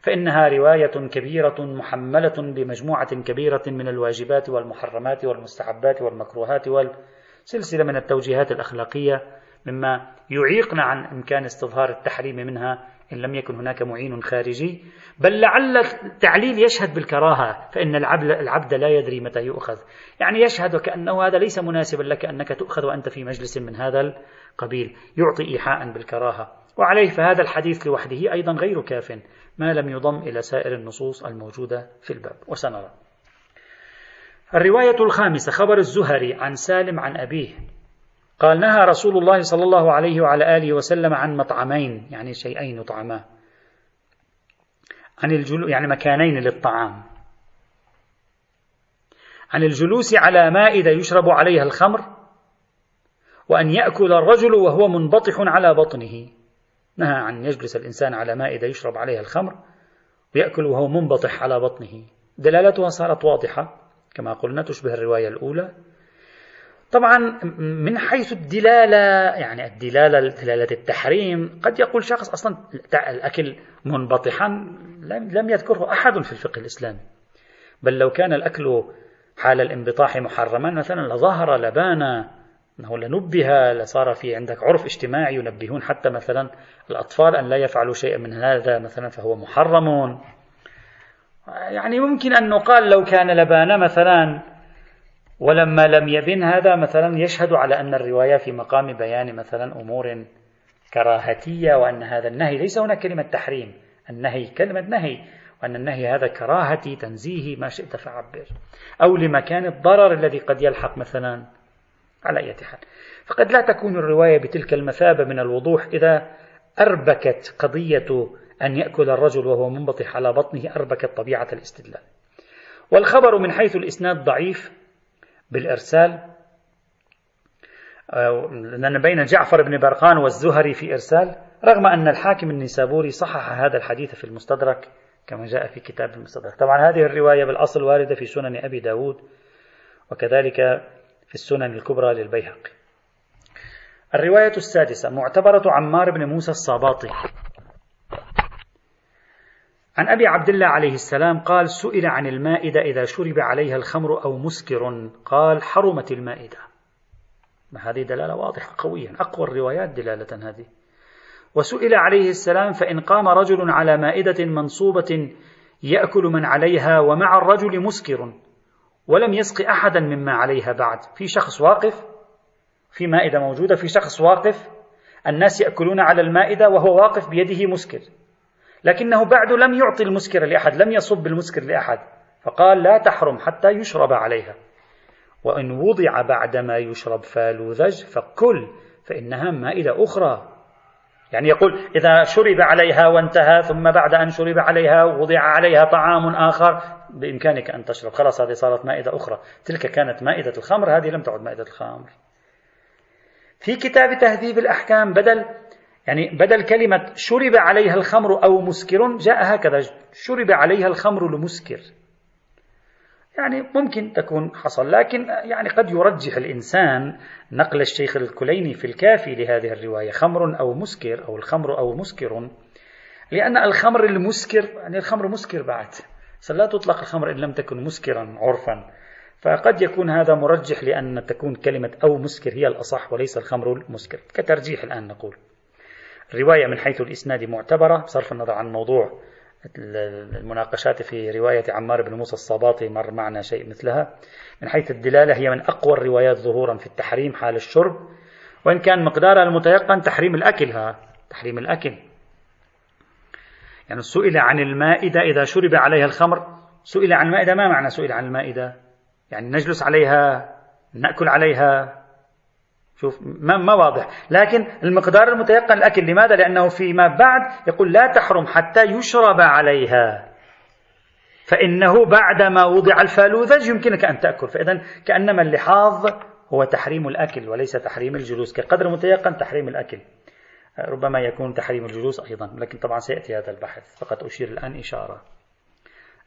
فإنها رواية كبيرة محملة بمجموعة كبيرة من الواجبات والمحرمات والمستحبات والمكروهات والسلسلة من التوجيهات الأخلاقية مما يعيقنا عن إمكان استظهار التحريم منها إن لم يكن هناك معين خارجي. بل لعل التعليل يشهد بالكراهة فإن العبد, العبد لا يدري متى يؤخذ. يعني يشهد وكأنه هذا ليس مناسبا لك أنك تؤخذ وأنت في مجلس من هذا القبيل. يعطي إيحاء بالكراهة. وعليه فهذا الحديث لوحده أيضا غير كاف ما لم يضم إلى سائر النصوص الموجودة في الباب. وسنرى. الرواية الخامسة خبر الزهري عن سالم عن أبيه. قال نهى رسول الله صلى الله عليه وعلى آله وسلم عن مطعمين يعني شيئين يطعما عن الجلو يعني مكانين للطعام. عن الجلوس على مائدة يشرب عليها الخمر وأن يأكل الرجل وهو منبطح على بطنه. نهى عن يجلس الإنسان على مائدة يشرب عليها الخمر ويأكل وهو منبطح على بطنه. دلالتها صارت واضحة كما قلنا تشبه الرواية الأولى. طبعا من حيث الدلالة يعني الدلالة دلالة التحريم قد يقول شخص أصلا الأكل منبطحا لم يذكره أحد في الفقه الإسلامي. بل لو كان الأكل حال الانبطاح محرما مثلا لظهر لبانا أنه لنبه لصار في عندك عرف اجتماعي ينبهون حتى مثلا الأطفال أن لا يفعلوا شيئا من هذا مثلا فهو محرم يعني ممكن أن نقال لو كان لبان مثلا ولما لم يبن هذا مثلا يشهد على أن الرواية في مقام بيان مثلا أمور كراهتية وأن هذا النهي ليس هنا كلمة تحريم النهي كلمة نهي وأن النهي هذا كراهتي تنزيهي ما شئت فعبر. أو لمكان الضرر الذي قد يلحق مثلا على أي حال. فقد لا تكون الرواية بتلك المثابة من الوضوح إذا أربكت قضية أن يأكل الرجل وهو منبطح على بطنه أربكت طبيعة الاستدلال. والخبر من حيث الإسناد ضعيف بالإرسال لأن بين جعفر بن برقان والزهري في إرسال رغم أن الحاكم النسابوري صحح هذا الحديث في المستدرك كما جاء في كتاب المستدرك. طبعا هذه الرواية بالأصل واردة في سنن أبي داود وكذلك في السنن الكبرى للبيهقي. الرواية السادسة معتبرة عمار بن موسى الصاباطي. عن أبي عبد الله عليه السلام قال سئل عن المائدة إذا شرب عليها الخمر أو مسكر. قال حرمت المائدة. هذه دلالة واضحة قوية أقوى الروايات دلالة هذه. وسئل عليه السلام فإن قام رجل على مائدة منصوبة يأكل من عليها ومع الرجل مسكر ولم يسق أحدا مما عليها بعد. في شخص واقف؟ في مائدة موجودة؟ في شخص واقف؟ الناس يأكلون على المائدة وهو واقف بيده مسكر. لكنه بعد لم يعطي المسكر لأحد لم يصب المسكر لأحد. فقال لا تحرم حتى يشرب عليها. وإن وضع بعدما يشرب فالوذج فكل فإنها مائدة أخرى. يعني يقول إذا شرب عليها وانتهى ثم بعد أن شرب عليها وضع عليها طعام آخر بإمكانك أن تشرب. خلاص هذه صارت مائدة أخرى. تلك كانت مائدة الخمر هذه لم تعد مائدة الخمر. في كتاب تهذيب الأحكام بدل يعني بدل كلمة شرب عليها الخمر أو مسكر جاء هكذا شرب عليها الخمر لمسكر يعني ممكن تكون حصل لكن يعني قد يرجح الإنسان نقل الشيخ الكليني في الكافي لهذه الرواية خمر أو مسكر أو الخمر أو مسكر. لأن الخمر المسكر يعني الخمر مسكر بعد. لا تطلق الخمر إن لم تكن مسكرا عرفا. فقد يكون هذا مرجح لأن تكون كلمة أو مسكر هي الأصح وليس الخمر المسكر. كترجيح الآن نقول. الرواية من حيث الإسناد معتبرة بصرف النظر عن موضوع المناقشات في رواية عمار بن موسى الصباطي مر معنا شيء مثلها. من حيث الدلالة هي من أقوى الروايات ظهورا في التحريم حال الشرب وإن كان مقدارها المتيقن تحريم الأكل ها تحريم الأكل. يعني سئل عن المائدة إذا شرب عليها الخمر. سئل عن المائدة ما معنى سئل عن المائدة؟ يعني نجلس عليها نأكل عليها شوف ما, ما واضح. لكن المقدار المتيقن الأكل لماذا؟ لأنه فيما بعد يقول لا تحرم حتى يشرب عليها. فإنه بعدما وضع الفالوذج يمكنك أن تأكل. فإذا كأنما اللحاظ هو تحريم الأكل وليس تحريم الجلوس. كقدر متيقن تحريم الأكل. ربما يكون تحريم الجلوس أيضا لكن طبعا سيأتي هذا البحث. فقط أشير الآن إشارة.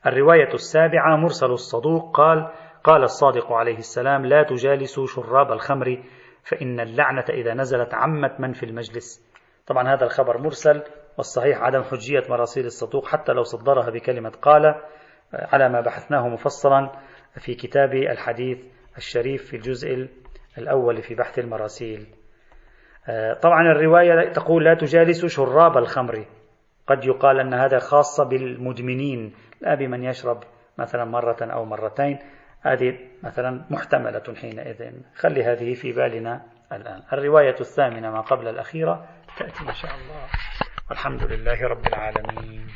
الرواية السابعة مرسل الصدوق قال قال الصادق عليه السلام لا تجالسوا شراب الخمر فإن اللعنة إذا نزلت عمت من في المجلس. طبعا هذا الخبر مرسل والصحيح عدم حجية مراسيل الصدوق حتى لو صدرها بكلمة قال على ما بحثناه مفصلا في كتاب الحديث الشريف في الجزء الأول في بحث المراسيل. طبعا الرواية تقول لا تجالسوا شراب الخمر. قد يقال أن هذا خاصة بالمدمنين لا بمن يشرب مثلا مرة أو مرتين. هذه مثلا محتملة حينئذ. خلي هذه في بالنا الآن. الرواية الثامنة ما قبل الأخيرة تأتي إن شاء الله. والحمد لله رب العالمين.